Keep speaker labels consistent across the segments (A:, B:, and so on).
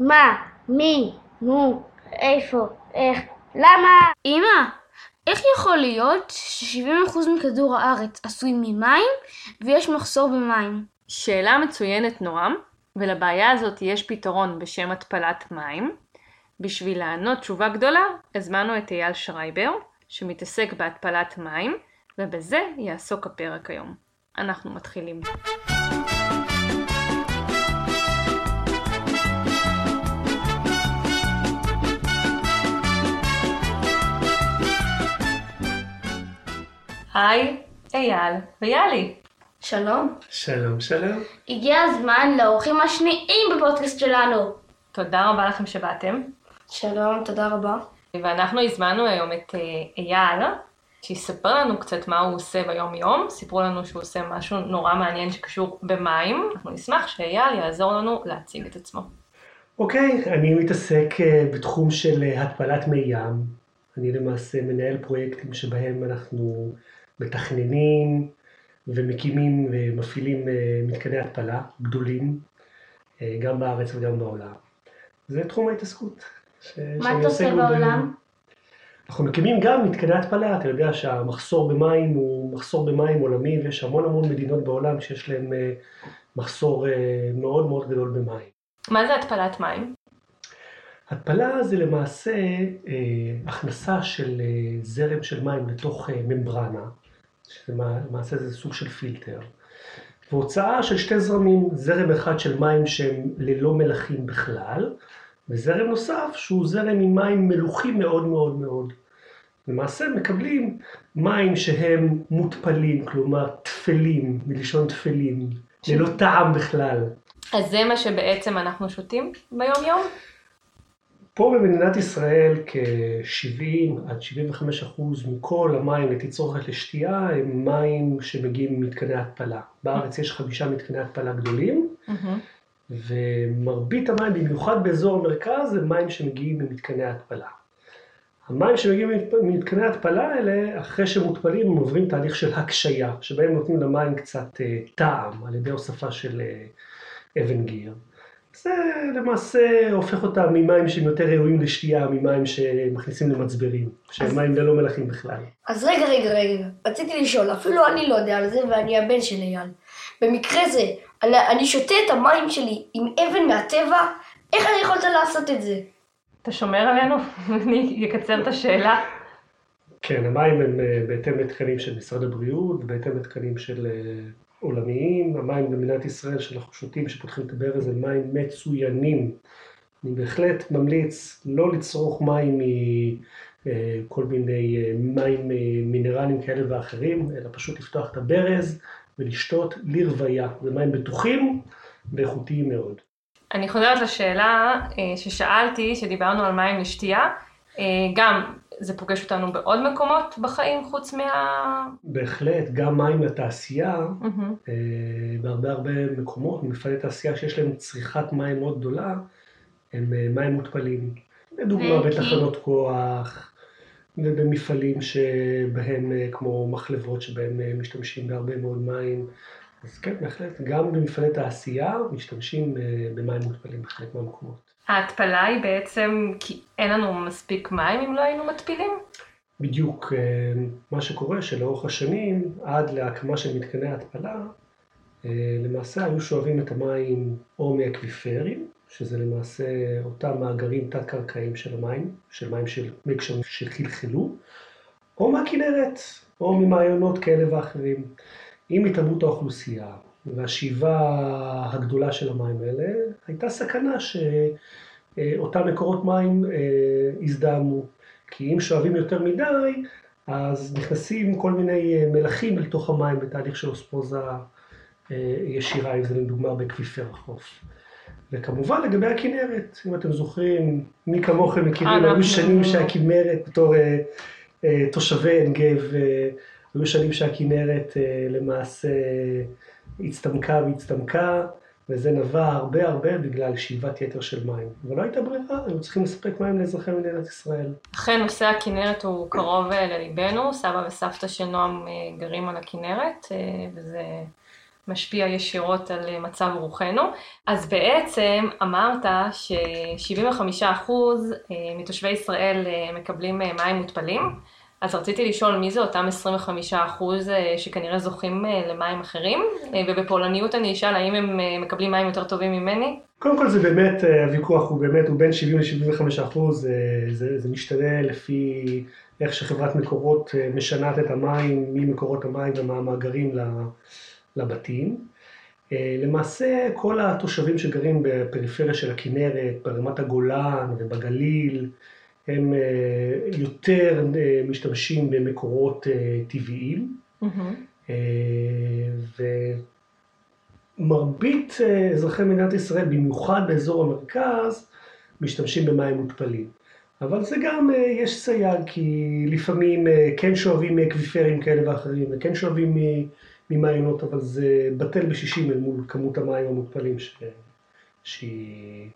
A: מה? מי? נו? איפה? איך? למה?
B: אמא, איך יכול להיות ש-70% מכדור הארץ עשוי ממים ויש מחסור במים?
C: שאלה מצוינת נועם, ולבעיה הזאת יש פתרון בשם התפלת מים. בשביל לענות תשובה גדולה, הזמנו את אייל שרייבר, שמתעסק בהתפלת מים, ובזה יעסוק הפרק היום. אנחנו מתחילים. היי, אייל ויאלי.
B: שלום.
D: שלום, שלום.
A: הגיע הזמן לאורחים השניים בפודקאסט שלנו.
C: תודה רבה לכם שבאתם.
A: שלום, תודה רבה.
C: ואנחנו הזמנו היום את אה, אייל, שיספר לנו קצת מה הוא עושה ביום יום. סיפרו לנו שהוא עושה משהו נורא מעניין שקשור במים. אנחנו נשמח שאייל יעזור לנו להציג את עצמו.
D: אוקיי, אני מתעסק אה, בתחום של אה, התפלת מי ים. אני למעשה מנהל פרויקטים שבהם אנחנו מתכננים ומקימים ומפעילים אה, מתקני התפלה גדולים, גם בארץ וגם בעולם. זה תחום ההתעסקות. ש-
A: מה אתה עושה. בעולם?
D: אנחנו מקימים גם מתקני התפלה, אתה יודע שהמחסור במים הוא מחסור במים עולמי, ויש המון המון מדינות בעולם שיש להן אה, מחסור אה, מאוד מאוד גדול במים.
C: מה זה התפלת מים?
D: התפלה זה למעשה אה, הכנסה של אה, זרם של מים לתוך אה, ממברנה, שלמעשה זה סוג של פילטר, והוצאה של שתי זרמים, זרם אחד של מים שהם ללא מלחים בכלל, וזרם נוסף שהוא זרם עם מים מלוחים מאוד מאוד מאוד. למעשה מקבלים מים שהם מותפלים, כלומר טפלים, מלשון טפלים, ללא טעם בכלל.
C: אז זה מה שבעצם אנחנו שותים ביום יום?
D: פה במדינת ישראל כ-70 עד 75 אחוז מכל המים לתצרוכת לשתייה הם מים שמגיעים ממתקני התפלה. בארץ יש חמישה מתקני התפלה גדולים, ומרבית המים, במיוחד באזור המרכז, הם מים שמגיעים ממתקני התפלה. המים שמגיעים ממתקני ההתפלה האלה, אחרי שהם מותפלים, הם עוברים תהליך של הקשייה, שבהם נותנים למים קצת אה, טעם על ידי הוספה של אה, אבן גיר. זה למעשה הופך אותם ממים שהם יותר ראויים לשתייה, ממים שמכניסים למצברים, שהם מים ללא מלחים בכלל.
E: אז רגע, רגע, רגע, רציתי לשאול, אפילו אני לא יודע על זה ואני הבן של אייל. במקרה זה, אני, אני שותה את המים שלי עם אבן מהטבע, איך אני יכולת לעשות את זה?
C: אתה שומר עלינו? אני אקצר את השאלה.
D: כן, המים הם אה, בהתאם לתקנים של משרד הבריאות, בהתאם לתקנים של אה, עולמיים. המים במדינת ישראל שאנחנו שותים, שפותחים את הברז, הם מים מצוינים. אני בהחלט ממליץ לא לצרוך מים מכל מיני אה, מים אה, מינרליים כאלה ואחרים, אלא פשוט לפתוח את הברז ולשתות לרוויה. זה מים בטוחים ואיכותיים מאוד.
C: אני חוזרת לשאלה אה, ששאלתי, שדיברנו על מים לשתייה. אה, גם זה פוגש אותנו בעוד מקומות בחיים חוץ מה...
D: בהחלט, גם מים לתעשייה. אה, בהרבה הרבה מקומות, מפעלי תעשייה שיש להם צריכת מים מאוד גדולה, הם אה, מים מותפלים. לדוגמה
A: וכי-
D: בתחנות כוח, ובמפעלים שבהם, אה, כמו מחלבות, שבהם אה, משתמשים בהרבה מאוד מים. אז כן, בהחלט, גם במפעלי תעשייה משתמשים אה, במים מותפלים בחלק מהמקומות.
C: ההתפלה היא בעצם כי אין לנו מספיק מים אם לא היינו מתפילים?
D: בדיוק אה, מה שקורה שלאורך השנים, עד להקמה של מתקני ההתפלה, אה, למעשה היו שואבים את המים או מאקוויפרים, שזה למעשה אותם מאגרים תת-קרקעיים של המים, של מים של מי גשמים שחלחלו, או מהכנרת, או ממעיינות כאלה ואחרים. עם התרבות האוכלוסייה והשאיבה הגדולה של המים האלה, הייתה סכנה שאותם מקורות מים אה, הזדהמו. כי אם שואבים יותר מדי, אז נכנסים כל מיני אה, מלחים לתוך המים בתהליך של אוספוזה אה, ישירה, אם זה לדוגמה באקוויפר החוף. וכמובן לגבי הכנרת, אם אתם זוכרים, מי כמוכם מכירים, היו שנים שהכנרת בתור אה, אה, תושבי עין גב, אה, היו שנים שהכנרת למעשה הצטמקה והצטמקה, וזה נבע הרבה הרבה בגלל שאיבת יתר של מים. אבל לא הייתה ברירה, היו צריכים לספק מים לאזרחי מדינת ישראל.
C: אכן נושא הכנרת הוא קרוב אה, לליבנו, סבא וסבתא של נועם אה, גרים על הכנרת, אה, וזה משפיע ישירות על מצב רוחנו. אז בעצם אמרת ש-75% אה, מתושבי ישראל מקבלים מים מותפלים, אז רציתי לשאול מי זה אותם 25% שכנראה זוכים למים אחרים, ובפולניות אני אשאל האם הם מקבלים מים יותר טובים ממני?
D: קודם כל זה באמת, הוויכוח הוא באמת, הוא בין 70 ל-75 אחוז, זה, זה משתנה לפי איך שחברת מקורות משנת את המים ממקורות המים ומהמאגרים לבתים. אה, למעשה כל התושבים שגרים בפריפריה של הכנרת, ברמת הגולן ובגליל, הם אה, יותר אה, משתמשים במקורות טבעיים. Mm-hmm. ומרבית אזרחי מדינת ישראל, במיוחד באזור המרכז, משתמשים במים מותפלים. אבל זה גם, יש סייג, כי לפעמים כן שואבים אקוויפרים כאלה ואחרים, וכן שואבים ממעיינות, אבל זה בטל בשישים אל מול כמות המים המותפלים ש... שהיא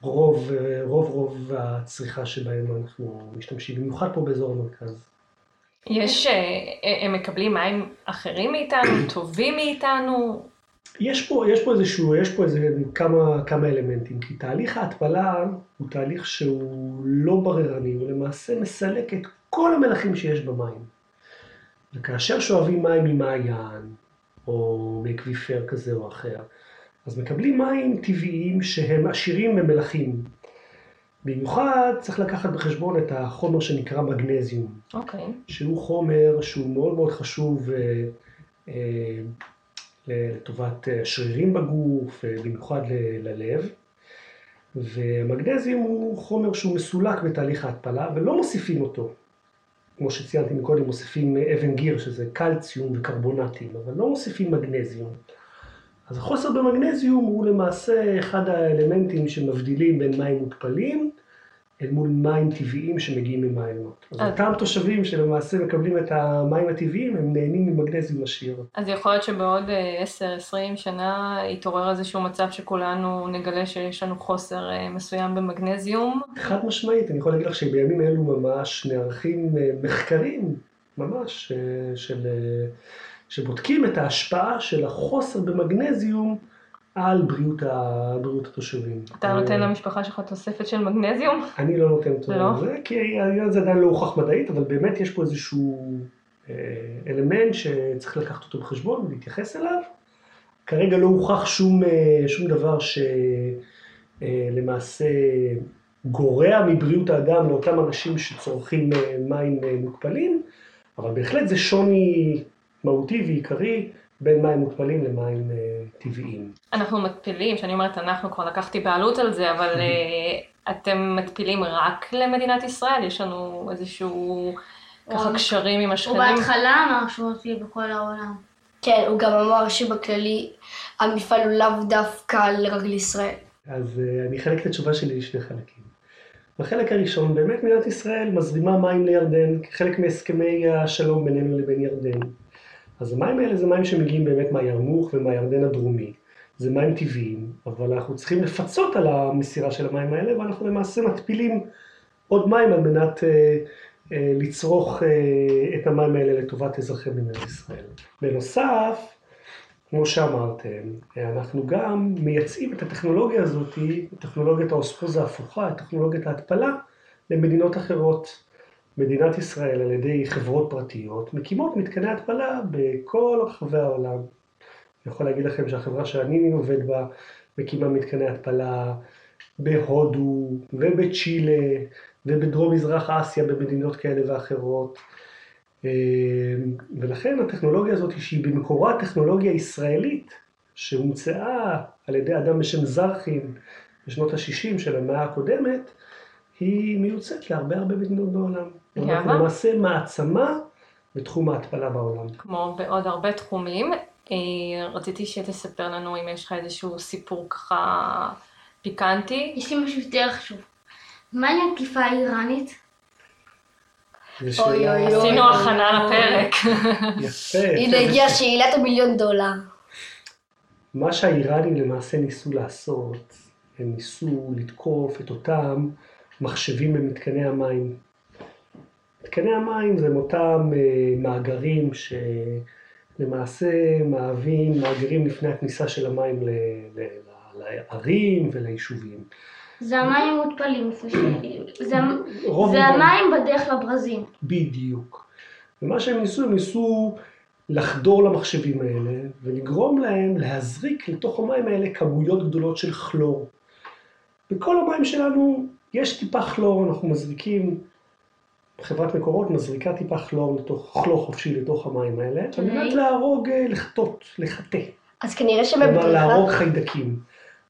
D: רוב, רוב רוב הצריכה שבהם אנחנו משתמשים, במיוחד פה באזור המרכז.
C: יש, אה, הם מקבלים מים אחרים מאיתנו, טובים מאיתנו?
D: יש פה, יש פה איזשהו, יש פה איזה כמה, כמה אלמנטים, כי תהליך ההתפלה הוא תהליך שהוא לא בררני, הוא למעשה מסלק את כל המלחים שיש במים. וכאשר שואבים מים ממעיין, או מאקוויפר כזה או אחר, אז מקבלים מים טבעיים שהם עשירים במלחים. במיוחד צריך לקחת בחשבון את החומר שנקרא מגנזיום.
C: אוקיי. Okay.
D: שהוא חומר שהוא מאוד מאוד חשוב אה, אה, לטובת שרירים בגוף, אה, במיוחד ללב. ומגנזיום הוא חומר שהוא מסולק בתהליך ההתפלה ולא מוסיפים אותו. כמו שציינתי מקודם, מוסיפים אבן גיר, שזה קלציום וקרבונטים, אבל לא מוסיפים מגנזיום. אז החוסר במגנזיום הוא למעשה אחד האלמנטים שמבדילים בין מים מותפלים אל מול מים טבעיים שמגיעים ממעיינות. אז אז אותם תושבים שלמעשה מקבלים את המים הטבעיים, הם נהנים ממגנזיום עשיר.
C: אז יכול להיות שבעוד 10-20 אה, שנה יתעורר איזשהו מצב שכולנו נגלה שיש לנו חוסר אה, מסוים במגנזיום?
D: חד משמעית, אני יכול להגיד לך שבימים אלו ממש נערכים אה, מחקרים, ממש, של, שבודקים את ההשפעה של החוסר במגנזיום. על בריאות, ה... בריאות התושבים.
C: אתה נותן למשפחה שלך תוספת של מגנזיום?
D: אני לא נותן אותו לא? זה, כי הזה עדיין לא הוכח מדעית, אבל באמת יש פה איזשהו אה, אלמנט שצריך לקחת אותו בחשבון ולהתייחס אליו. כרגע לא הוכח שום, אה, שום דבר שלמעשה אה, גורע מבריאות האדם לאותם אנשים שצורכים מים מוקפלים, אבל בהחלט זה שוני מהותי ועיקרי בין מים מותפלים למים uh, טבעיים.
C: אנחנו מתפילים, כשאני אומרת אנחנו, כבר לקחתי בעלות על זה, אבל uh, אתם מתפילים רק למדינת ישראל? יש לנו איזשהו ככה קשרים עם השכנים?
B: הוא בהתחלה אמר שהוא מפיל בכל העולם.
E: כן, הוא גם אמר שבכללי המפעל הוא לאו דווקא רק לישראל.
D: אז uh, אני אחלק את התשובה שלי לשני חלקים. בחלק הראשון, באמת מדינת ישראל מזרימה מים לירדן כחלק מהסכמי השלום בינינו לבין ירדן. אז המים האלה זה מים שמגיעים באמת מהירמוך ומהירדן הדרומי. זה מים טבעיים, אבל אנחנו צריכים לפצות על המסירה של המים האלה, ואנחנו למעשה מתפילים עוד מים על מנת אה, אה, לצרוך אה, את המים האלה לטובת אזרחי מדינת ישראל. בנוסף, כמו שאמרתם, אנחנו גם מייצאים את הטכנולוגיה הזאת, טכנולוגיית האוספוזה ההפוכה, טכנולוגיית ההתפלה, למדינות אחרות. מדינת ישראל על ידי חברות פרטיות מקימות מתקני התפלה בכל רחבי העולם. אני יכול להגיד לכם שהחברה שאני עובד בה מקימה מתקני התפלה בהודו ובצ'ילה ובדרום מזרח אסיה במדינות כאלה ואחרות. אה, ולכן הטכנולוגיה הזאת שהיא במקורה טכנולוגיה ישראלית שהומצאה על ידי אדם בשם זרחין בשנות ה-60 של המאה הקודמת, היא מיוצאת להרבה הרבה מדינות בעולם. אנחנו למעשה מעצמה בתחום ההתפלה בעולם.
C: כמו בעוד הרבה תחומים. אה, רציתי שתספר לנו אם יש לך איזשהו סיפור ככה פיקנטי.
B: יש לי משהו יותר חשוב. מה עם התקיפה האיראנית?
C: אוי אוי אוי. עשינו הכנה לפרק.
D: יפה.
E: הנה הגיעה שאלת המיליון דולר.
D: מה שהאיראנים למעשה ניסו לעשות, הם ניסו לתקוף את אותם מחשבים במתקני המים. מתקני המים זה אותם אה, מאגרים למעשה מהווים מאגרים לפני הכניסה של המים ל- ל- לערים וליישובים.
B: זה המים מותפלים, זה- זה המים בדרך לברזים.
D: בדיוק. ומה שהם ניסו, הם ניסו לחדור למחשבים האלה ולגרום להם להזריק לתוך המים האלה כמויות גדולות של כלור. בכל המים שלנו יש טיפה כלור, אנחנו מזריקים, חברת מקורות מזריקה טיפה כלור, לתוך, כלור חופשי לתוך המים האלה, על מנת להרוג, אה, לחטות, לחטא.
E: אז כנראה
D: כלומר
E: שבבריכה...
D: להרוג חיידקים.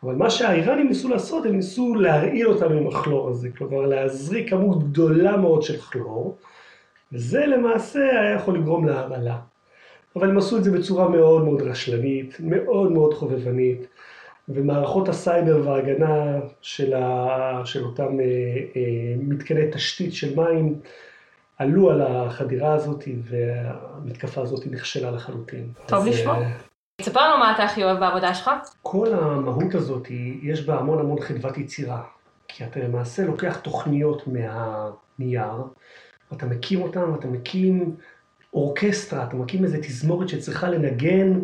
D: אבל מה שהאיראנים ניסו לעשות, הם ניסו להרעיל אותם עם הכלור הזה, כלומר להזריק כמות גדולה מאוד של כלור, וזה למעשה היה יכול לגרום להרעלה. אבל הם עשו את זה בצורה מאוד מאוד רשלנית, מאוד מאוד חובבנית, ומערכות הסייבר וההגנה של, ה... של אותם אה, אה, מתקני תשתית של מים עלו על החדירה הזאת, והמתקפה הזאת נכשלה לחלוטין.
C: טוב
D: אז,
C: לשמוע.
D: אה,
C: תספר לנו מה אתה הכי אוהב בעבודה שלך.
D: כל המהות הזאת, יש בה המון המון חדוות יצירה. כי אתה למעשה לוקח תוכניות מהנייר, ואתה מקים אותן, ואתה מקים אורקסטרה, אתה מקים איזו תזמורת שצריכה לנגן,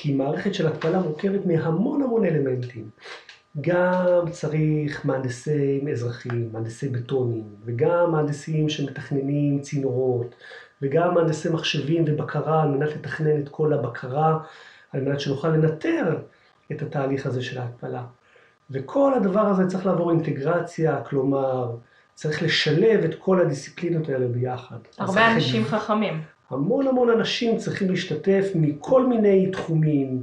D: כי מערכת של התפלה מורכבת מהמון המון אלמנטים. גם צריך מהנדסי אזרחים, מהנדסי בטונים, וגם מהנדסים שמתכננים צינורות, וגם מהנדסי מחשבים ובקרה על מנת לתכנן את כל הבקרה, על מנת שנוכל לנטר את התהליך הזה של ההתפלה. וכל הדבר הזה צריך לעבור אינטגרציה, כלומר, צריך לשלב את כל הדיסציפלינות האלה ביחד.
C: הרבה אנשים חכמים.
D: המון המון אנשים צריכים להשתתף מכל מיני תחומים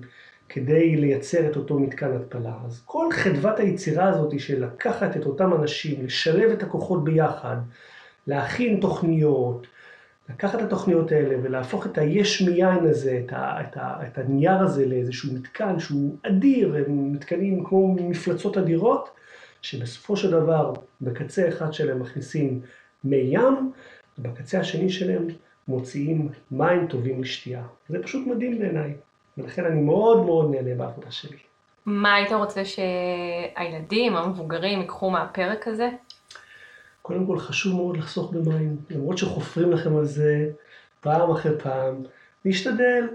D: כדי לייצר את אותו מתקן התפלה. אז כל חדוות היצירה הזאת של לקחת את אותם אנשים, לשלב את הכוחות ביחד, להכין תוכניות, לקחת את התוכניות האלה ולהפוך את היש מיין הזה, את, ה, את, ה, את הנייר הזה לאיזשהו מתקן שהוא אדיר, הם מתקנים כמו מפלצות אדירות, שבסופו של דבר בקצה אחד שלהם מכניסים מי ים, ובקצה השני שלהם מוציאים מים טובים לשתייה. זה פשוט מדהים בעיניי, ולכן אני מאוד מאוד נהנה בעבודה שלי.
C: מה היית רוצה שהילדים, המבוגרים, ייקחו מהפרק הזה?
D: קודם כל חשוב מאוד לחסוך במים, למרות שחופרים לכם על זה פעם אחרי פעם, להשתדל,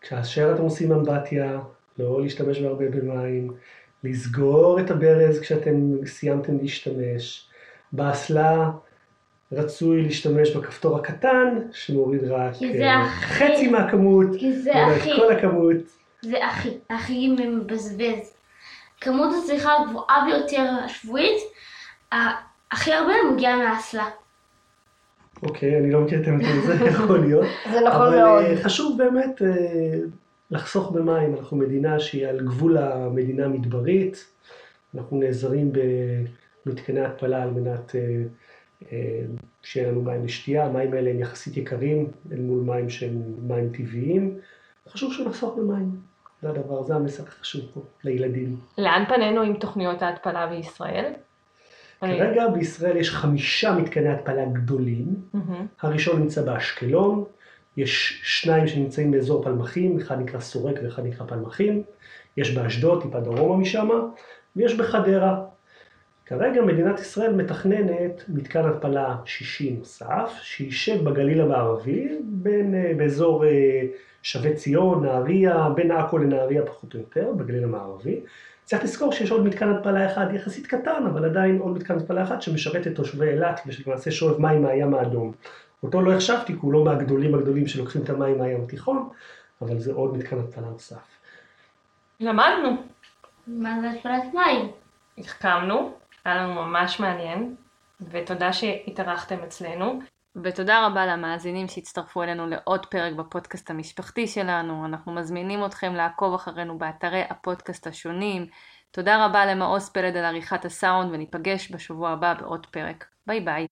D: כאשר אתם עושים אמבטיה, לא להשתמש בהרבה במים, לסגור את הברז כשאתם סיימתם להשתמש, באסלה רצוי להשתמש בכפתור הקטן, שמוריד רק אה, חצי מהכמות,
B: כי זה
D: ולא את
B: הכי,
D: כל הכמות.
B: זה הכי, הכי מבזבז. כמות הצריכה הגבוהה ביותר השבועית, הכי הרבה מגיעה מהאסלה.
D: אוקיי, אני לא מכיר את הנתון הזה, יכול להיות.
E: זה נכון
D: אבל
E: מאוד.
D: אה, חשוב באמת אה, לחסוך במים, אנחנו מדינה שהיא על גבול המדינה המדברית, אנחנו נעזרים במתקני התפלה על מנת אה, אה, שיהיה לנו מים לשתייה, המים האלה הם יחסית יקרים אל מול מים שהם מים טבעיים, חשוב שנחסוך במים, זה הדבר, זה המסר החשוב פה לילדים.
C: לאן פנינו עם תוכניות ההתפלה בישראל?
D: כרגע בישראל יש חמישה מתקני התפלה גדולים. הראשון נמצא באשקלון, יש שניים שנמצאים באזור פלמחים, אחד נקרא סורק ואחד נקרא פלמחים, יש באשדוד, טיפה דרומה משם, ויש בחדרה. כרגע מדינת ישראל מתכננת מתקן התפלה שישי נוסף, שישב בגליל המערבי, בין, אה, באזור אה, שבי ציון, נהריה, בין עכו לנהריה פחות או יותר, בגליל המערבי. צריך לזכור שיש עוד מתקן התפלה אחד יחסית קטן, אבל עדיין עוד מתקן התפלה אחד שמשרת את תושבי אילת ושלמעשה שואב מים מהים האדום. אותו לא החשבתי, כי הוא לא מהגדולים הגדולים שלוקחים את המים מהים התיכון, אבל זה עוד מתקן התפלה נוסף.
C: למדנו,
B: מה זה התפלת מים?
C: החכמנו, היה לנו ממש מעניין, ותודה שהתארחתם אצלנו. ותודה רבה למאזינים שהצטרפו אלינו לעוד פרק בפודקאסט המשפחתי שלנו. אנחנו מזמינים אתכם לעקוב אחרינו באתרי הפודקאסט השונים. תודה רבה למעוז פלד על עריכת הסאונד, וניפגש בשבוע הבא בעוד פרק. ביי ביי.